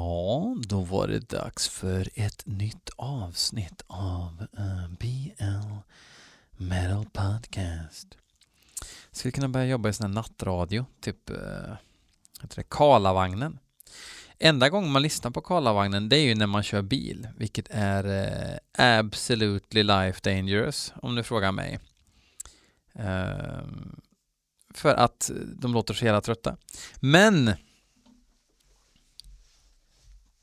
Ja, då var det dags för ett nytt avsnitt av eh, uh, BL Metal Podcast. Skulle kunna börja jobba i sån här nattradio, typ uh, heter det, Karlavagnen. Enda gången man lyssnar på Karlavagnen det är ju när man kör bil, vilket är uh, absolutely life dangerous om du frågar mig. Uh, för att de låter så jävla trötta. Men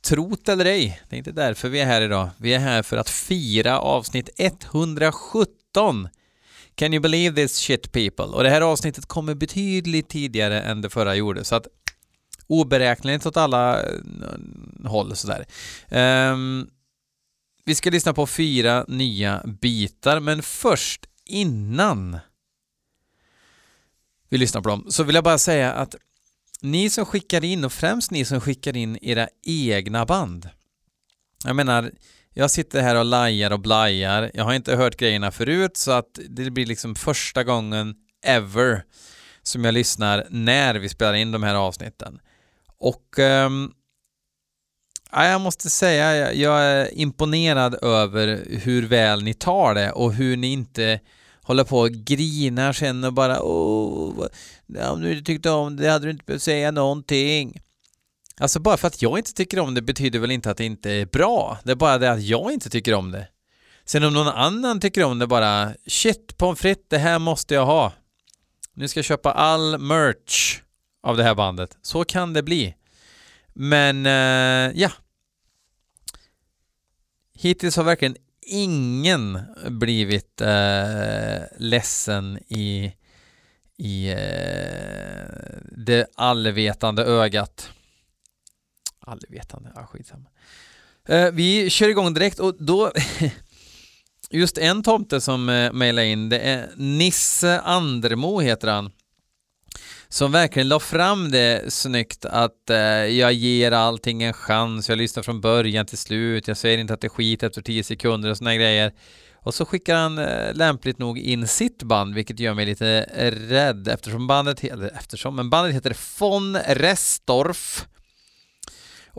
Trot eller ej, det är inte därför vi är här idag. Vi är här för att fira avsnitt 117. Can you believe this shit people? Och det här avsnittet kommer betydligt tidigare än det förra gjorde, så att oberäkneligt åt alla eh, håll sådär. Um, vi ska lyssna på fyra nya bitar, men först innan vi lyssnar på dem så vill jag bara säga att ni som skickar in och främst ni som skickar in era egna band. Jag menar, jag sitter här och lajar och blajar. Jag har inte hört grejerna förut så att det blir liksom första gången ever som jag lyssnar när vi spelar in de här avsnitten. Och um, jag måste säga, jag är imponerad över hur väl ni tar det och hur ni inte håller på och grinar sen och bara åh, om du inte tyckte om det hade du inte behövt säga någonting. Alltså bara för att jag inte tycker om det betyder väl inte att det inte är bra. Det är bara det att jag inte tycker om det. Sen om någon annan tycker om det bara shit pommes frites, det här måste jag ha. Nu ska jag köpa all merch av det här bandet. Så kan det bli. Men uh, ja. Hittills har verkligen ingen blivit eh, ledsen i i eh, det allvetande ögat. Allvetande, ja skitsamma. Eh, vi kör igång direkt och då just en tomte som eh, mejlade in, det är Nisse Andermo heter han. Som verkligen la fram det snyggt att eh, jag ger allting en chans, jag lyssnar från början till slut, jag säger inte att det är skit efter tio sekunder och sådana grejer. Och så skickar han eh, lämpligt nog in sitt band, vilket gör mig lite rädd eftersom bandet, eller eftersom, men bandet heter von Restorff.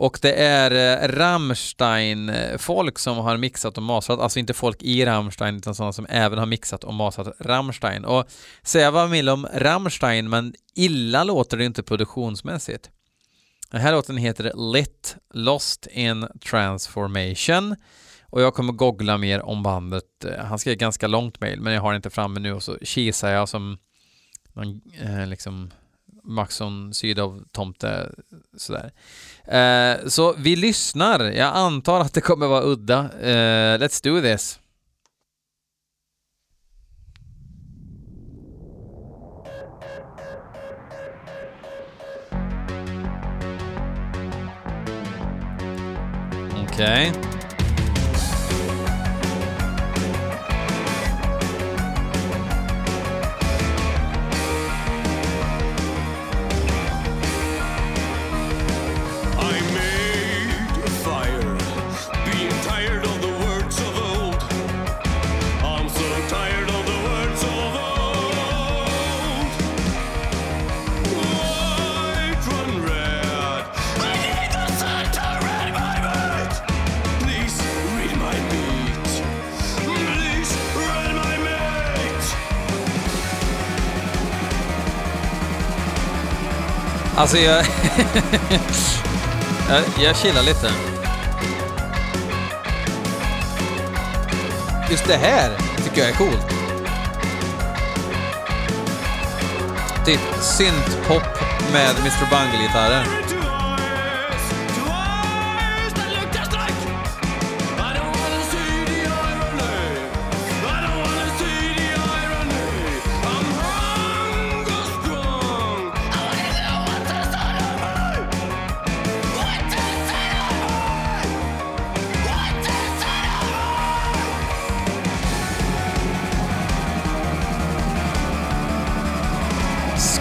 Och det är eh, Rammstein-folk som har mixat och masat, alltså inte folk i Rammstein utan sådana som även har mixat och masat Rammstein. Och säga vad man vill om Rammstein, men illa låter det inte produktionsmässigt. Den här låten heter Lit Lost in Transformation och jag kommer googla mer om bandet. Han skrev ganska långt mail, men jag har det inte framme nu och så kisar jag som någon eh, liksom Maxon Sydow-tomte sådär. Eh, så vi lyssnar. Jag antar att det kommer vara udda. Eh, let's do this. Okej. Okay. Alltså jag... jag, jag chillar lite. Just det här tycker jag är coolt. Typ syntpop med Mr. Bungle-gitarrer.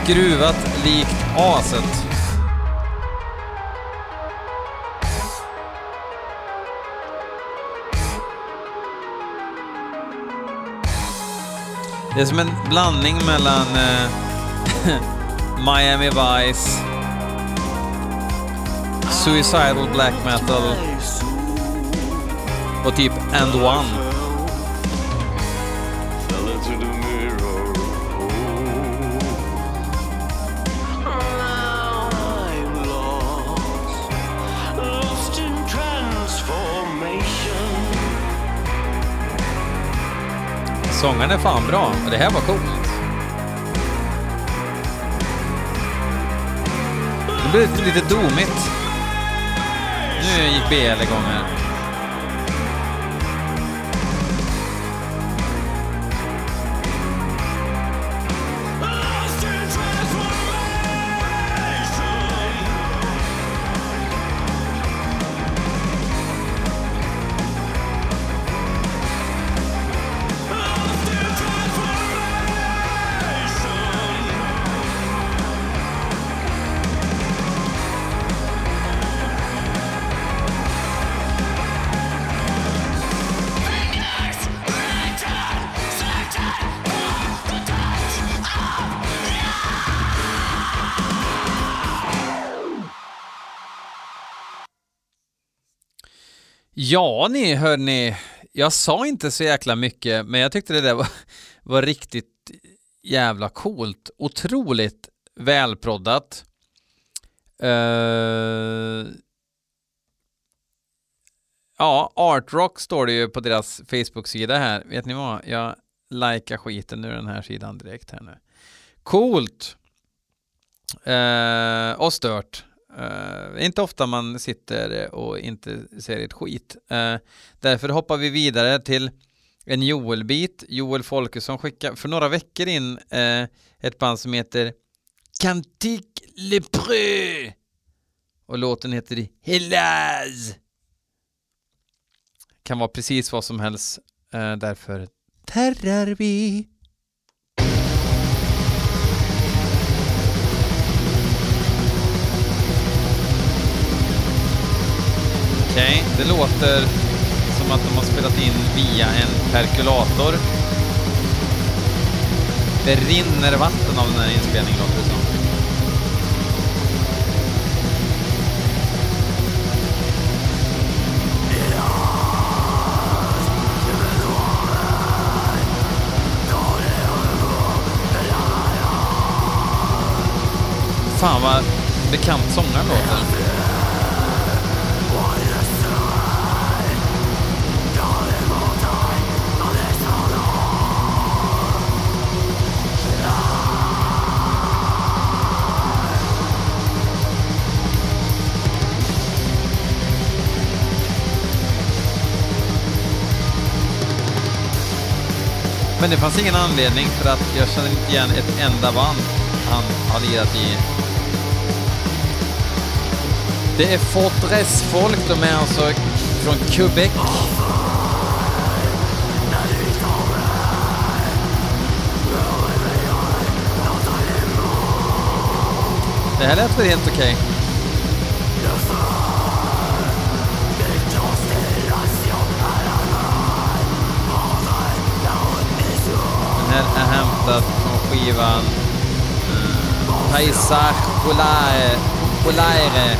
Skruvat likt aset. Det är som en blandning mellan eh, Miami Vice suicidal black metal och typ And One. Sångaren är fan bra och det här var coolt. Det blev lite domigt. Nu gick BL igång här. Ja ni hörni, jag sa inte så jäkla mycket men jag tyckte det där var, var riktigt jävla coolt. Otroligt välproddat. Uh, ja, Artrock står det ju på deras Facebook-sida här. Vet ni vad? Jag likar skiten ur den här sidan direkt här nu. Coolt! Uh, och stört. Uh, inte ofta man sitter och inte ser ett skit. Uh, därför hoppar vi vidare till en Joel-bit. Joel Folkesson skickade för några veckor in uh, ett band som heter Cantique Le Preux. Och låten heter Hellas. Kan vara precis vad som helst. därför terrar vi. Okej, okay. det låter som att de har spelat in via en perkulator. Det rinner vatten av den här inspelningen låter det som. Fan vad bekant sångaren låter. Men det fanns ingen anledning för att jag känner inte igen ett enda band han har lirat i. Det är Fortress-folk, de är alltså från Quebec. Det här lät väl helt okej. Okay. Är hämtat från skivan mm, Paysage Polaire. Polaire.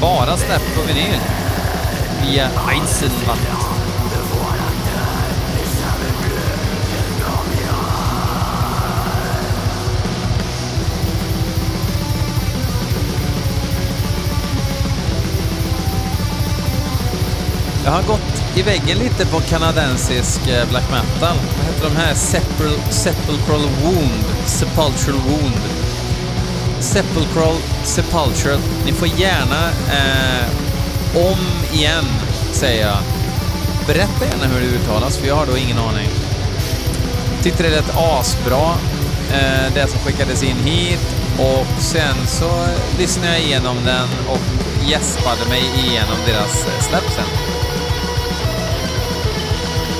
Bara släppt på vinyl via Eisenwand. Har gått i väggen lite på kanadensisk eh, black metal. Vad heter de här? Sepul sepulchral Wound. Sepulchral Wound. Sepulchral Sepulchral. Ni får gärna eh, om igen, säger jag. Berätta gärna hur det uttalas, för jag har då ingen aning. Tyckte det lät asbra, eh, det som skickades in hit. Och sen så lyssnade jag igenom den och gäspade mig igenom deras eh, släpp sen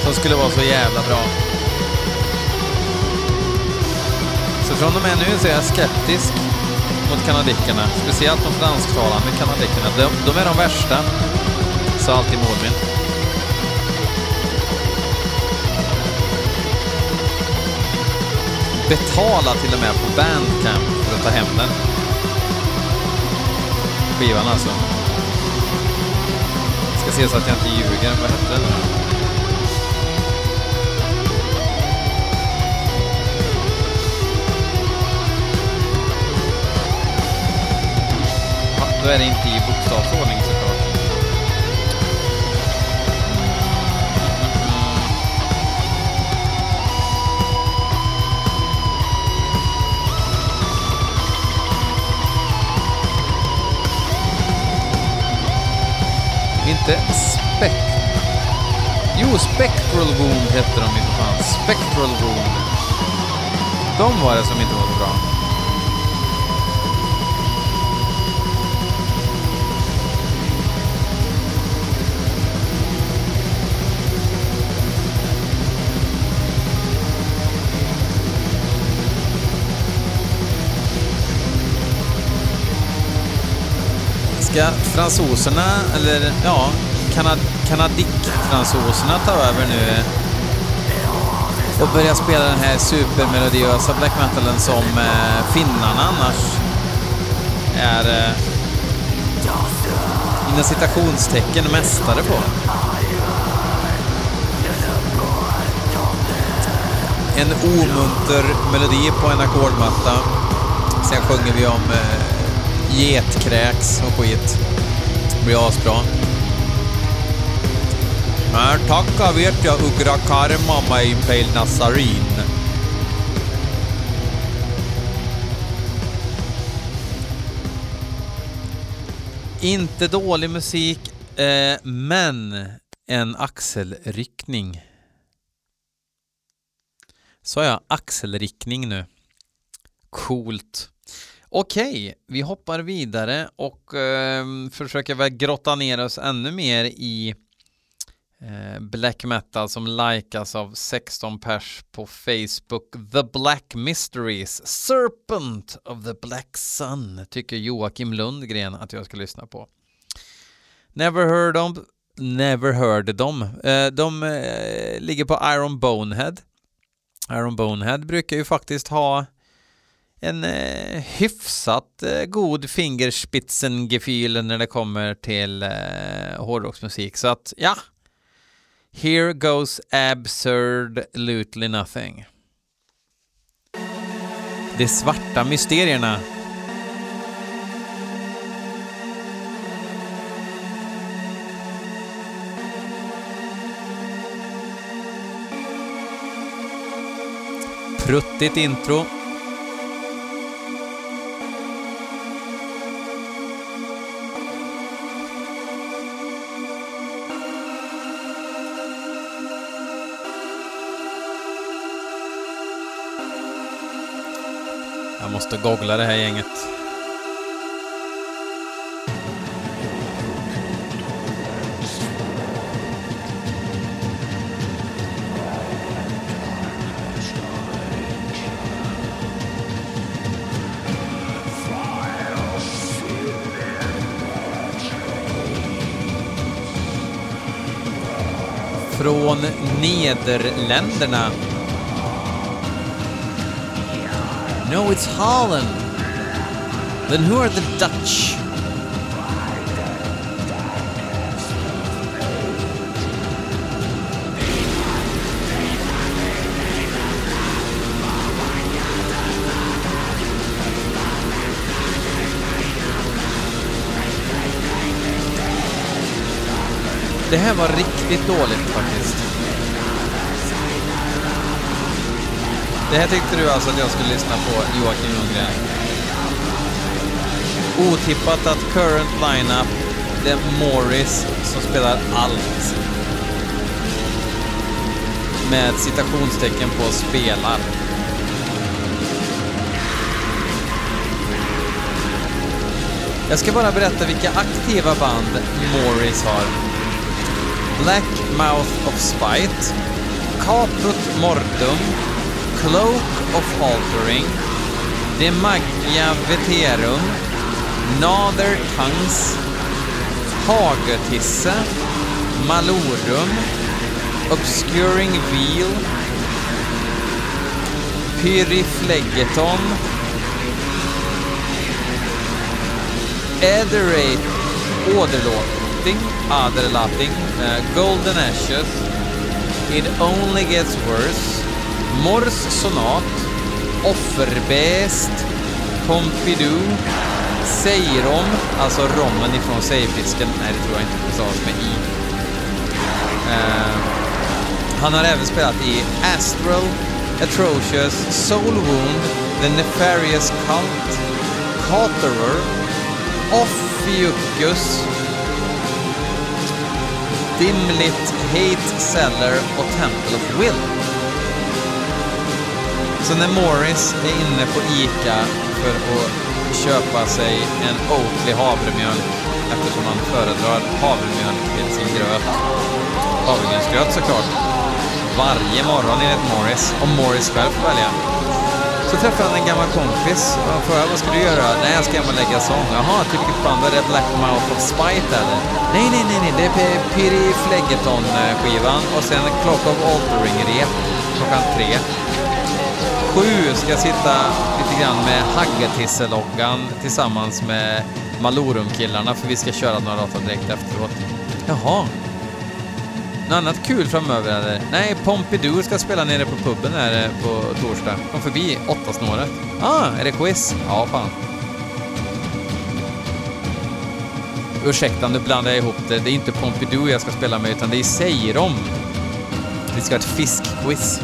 som skulle vara så jävla bra. Så från och med nu så är jag skeptisk mot kanadickerna, speciellt de fransktalande kanadickerna. De, de är de värsta, sa alltid mor min. betala till och med på Bandcamp för att ta hem den. Skivan alltså. Ska se så att jag inte ljuger. Vad hette den? Då är det inte i bokstavsordning såklart. Inte Spec... Jo, Spectral Wound hette de ju för fan. Spectral Wound. De var det som inte var så bra. Ska fransoserna, eller ja, kanad kanadick-fransoserna ta över nu och börja spela den här supermelodiösa black metalen som eh, finnarna annars är eh, inom citationstecken mästare på. En omunter melodi på en ackordmatta. Sen sjunger vi om eh, getkräks och skit. Det blir asbra. Men tacka vet jag Ugra Karma mig Impale Nazarin. Inte dålig musik, eh, men en axelryckning. Sa jag axelryckning nu? Coolt. Okej, vi hoppar vidare och eh, försöker väl grotta ner oss ännu mer i eh, black metal som likas av 16 pers på Facebook. The Black Mysteries, Serpent of the Black Sun, tycker Joakim Lundgren att jag ska lyssna på. Never heard of, never heard dem. Eh, de eh, ligger på Iron Bonehead. Iron Bonehead brukar ju faktiskt ha en eh, hyfsat eh, god fingerspitzengefühl när det kommer till eh, hårdrocksmusik. Så att ja, here goes absurd lutely nothing. De svarta mysterierna. Pruttigt intro. Måste googla det här gänget. Från Nederländerna No, it's Holland. Then who are the Dutch? Det här var riktigt dåligt faktiskt. Det här tyckte du alltså att jag skulle lyssna på, Joakim Lundgren? Otippat att current lineup, det är Morris som spelar allt. Med citationstecken på spelar. Jag ska bara berätta vilka aktiva band Morris har. Black Mouth of Spite, Caput Mortum, Cloak of Altering, De Magia Veterum, Nader Tungs. Hagetisse, Malorum, Obscuring Wheel, Pyriflegeton. Aderate, Åderlåting, Aderlating, uh, eh, Golden Ashes, It Only Gets Worse, Mors Sonat, Offerbäst, Pompidou, Seirom, alltså rommen ifrån Seifisken. Nej, det tror jag inte det stavas med i. Uh, han har även spelat i Astral, Atrocious, Soul Wound, The Nefarious Cult, Caterer, Ophiuchus, Dimlit, Hate Seller och Temple of Will. Så när Morris är inne på ICA för att köpa sig en Oatly havremjölk eftersom han föredrar havremjölk till sin gröt, havregrynsgröt såklart, varje morgon enligt Morris, om Morris själv får välja. Så träffade han en gammal kompis och frågade vad ska du göra? Nej, jag ska hem och lägga sång. Jaha, till vilket band? Var det Black Mouth of Spite eller? Nej, nej, nej, nej, det är Piri Fleggeton-skivan och sen Clock of Altering-rep klockan tre. Sju ska jag sitta lite grann med Haggetisse-loggan tillsammans med Malorum-killarna för vi ska köra några låtar direkt efteråt. Jaha, något annat kul framöver eller? Nej, Pompidou ska spela nere på puben här eh, på torsdag. Kom förbi åtta snåret. Ah, är det quiz? Ja, fan. Ursäkta, nu blandar jag ihop det. Det är inte Pompidou jag ska spela med, utan det är Seirom. Vi ska ha ett fiskquiz.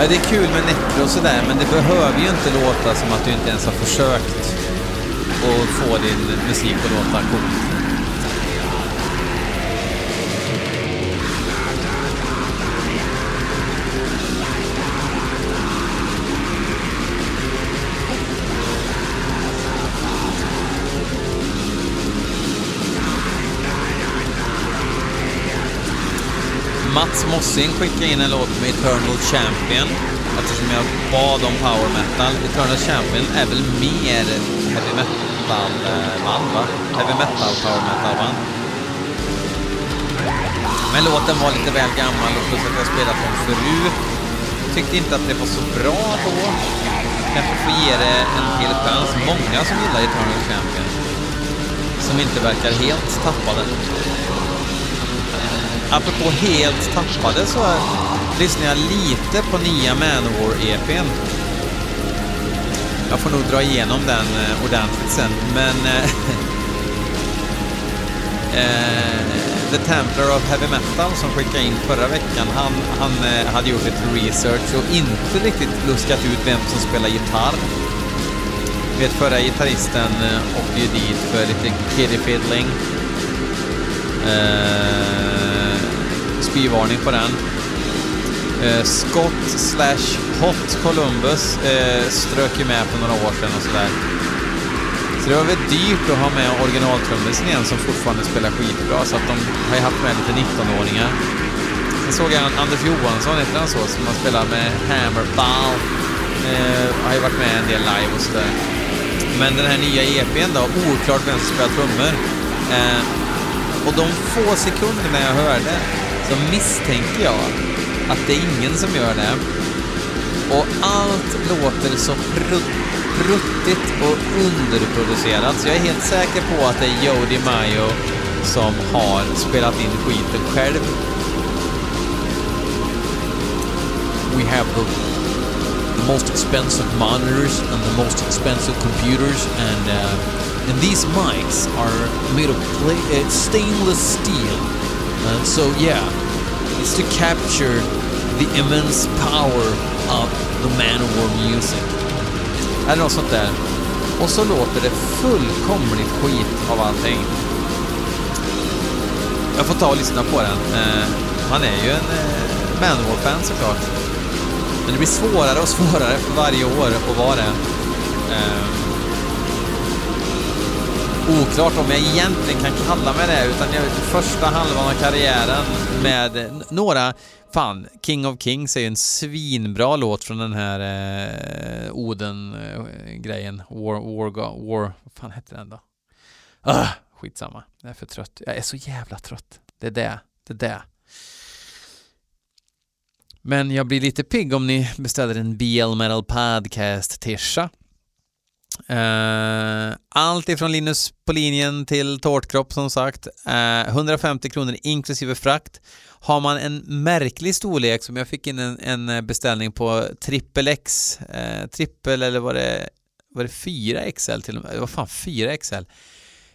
Ja, det är kul med Necro och sådär, men det behöver ju inte låta som att du inte ens har försökt att få din musik att låta cool. Mats Mossing skickade in en låt med Eternal Champion eftersom jag bad om power metal. Eternal Champion är väl mer heavy metal-band, eh, va? Heavy metal, power metal-band. Men låten var lite väl gammal och plus att jag spelat den förut. Tyckte inte att det var så bra då. Kanske får ge det en till chans. Många som gillar Eternal Champion. Som inte verkar helt tappade. Apropå helt tappade så lyssnar jag lite på nya Manowar-EPn. Jag får nog dra igenom den eh, ordentligt sen, men... Eh, eh, The Templar of Heavy Metal som skickade in förra veckan, han, han hade gjort lite research och inte riktigt luskat ut vem som spelar gitarr. Vet förra gitarristen åkte ju dit för lite kiddie fiddling. Uh, spyvarning på den. Eh, Scott slash Hot Columbus eh, strök ju med för några år sedan och sådär. Så det var väl dyrt att ha med originaltrummisen igen som fortfarande spelar skitbra, så att de har ju haft med lite 19-åringar. Sen såg jag Anders Johansson, heter han så, som har spelat med Hammerball. Eh, har ju varit med en del live och sådär. Men den här nya EPn då, oklart vem som spelar trummor. Eh, och de få sekunderna jag hörde så misstänker jag att det är ingen som gör det. Och allt låter så pruttigt och underproducerat, så jag är helt säker på att det är Jody Mayo som har spelat in skiten själv. We have the, the most expensive monitors and the most expensive computers and uh, and these mics are made of uh, stainless steel. And so yeah, it's to capture the immense power of the Manowar music. Eller något sånt där. Och så låter det fullkomligt skit av allting. Jag får ta och lyssna på den. Eh, man är ju en eh, Manowar-fan såklart. Men det blir svårare och svårare för varje år att vara det. Oklart om jag egentligen kan kalla mig det, utan jag, första halvan av karriären med några Fan, King of Kings är ju en svinbra låt från den här eh, Oden-grejen. War, War, War, vad fan hette den då? Ah, skitsamma, jag är för trött. Jag är så jävla trött. Det är det, det är det. Men jag blir lite pigg om ni beställer en BL Metal Podcast-tisha. Uh, allt ifrån Linus på linjen till tårtkropp som sagt. Eh, uh, 150 kronor inklusive frakt. Har man en märklig storlek som jag fick in en, en beställning på trippel X, eh, uh, trippel eller var det, var det 4 XL till och med? Vad fan 4 XL?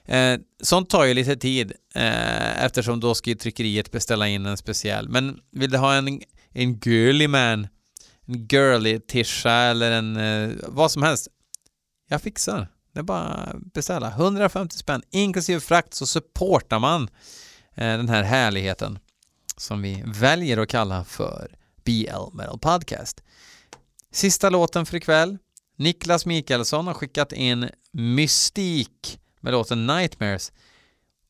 Eh, sånt tar ju lite tid eh, eftersom då ska ju tryckeriet beställa in en speciell. Men vill du ha en, en girly man, en girly tisha eller en eh, vad som helst, jag fixar. Det är bara att beställa. 150 spänn inklusive frakt så supportar man eh, den här härligheten som vi väljer att kalla för BL Metal Podcast. Sista låten för ikväll. Niklas Mikaelsson har skickat in Mystik med låten Nightmares.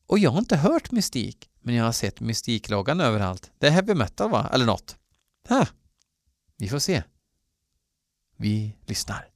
Och jag har inte hört Mystik, men jag har sett Mystikloggan överallt. Det är heavy metal va? Eller något. Ha. Vi får se. Vi lyssnar.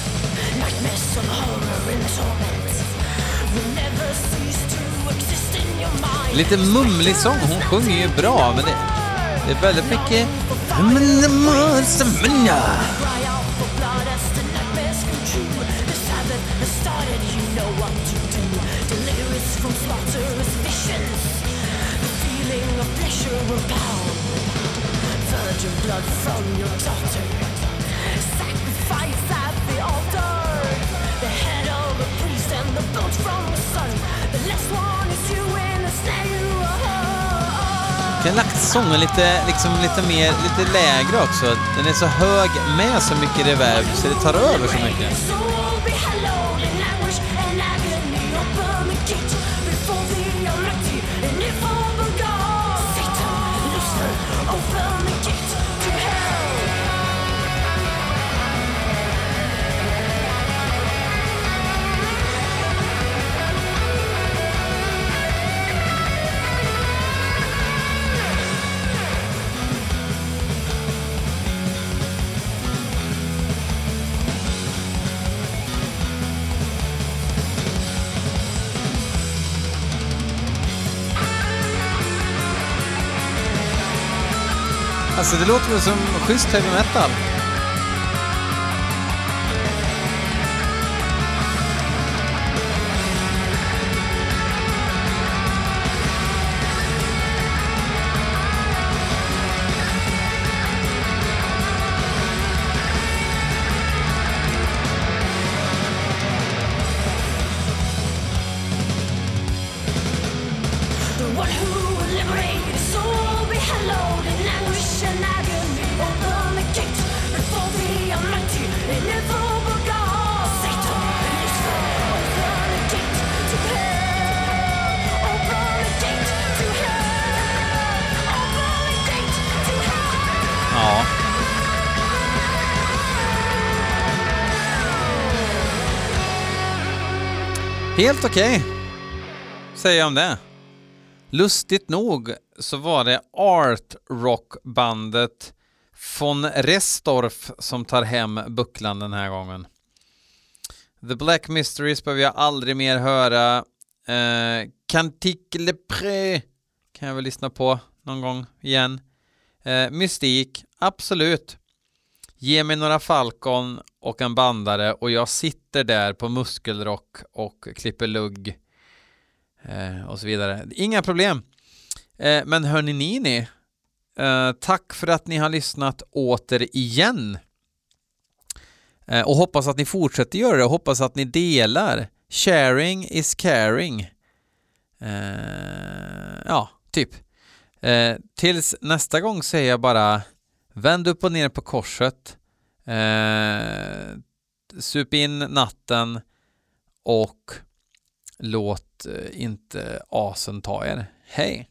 Lite mumlig sång. Hon sjunger ju bra, men det, det är väldigt mycket... the altar. The head of a priest and the bolt from the sun. The last one jag har lagt sången lite, liksom lite mer, lite lägre också. Den är så hög med så mycket reverb så det tar över så mycket. Alltså det låter väl som schysst heavy metal. Helt okej, okay, säger jag om det. Lustigt nog så var det art rock-bandet von Restorff som tar hem bucklan den här gången. The Black Mysteries behöver jag aldrig mer höra. Eh, Cantique Le Pré kan jag väl lyssna på någon gång igen. Eh, mystik, absolut. Ge mig några Falcon och en bandare och jag sitter där på muskelrock och klipper lugg eh, och så vidare. Inga problem. Eh, men hörni ni, eh, tack för att ni har lyssnat åter igen. Eh, och hoppas att ni fortsätter göra det och hoppas att ni delar. Sharing is caring. Eh, ja, typ. Eh, tills nästa gång säger jag bara vänd upp och ner på korset. Eh, sup in natten och låt eh, inte asen ta er. Hej!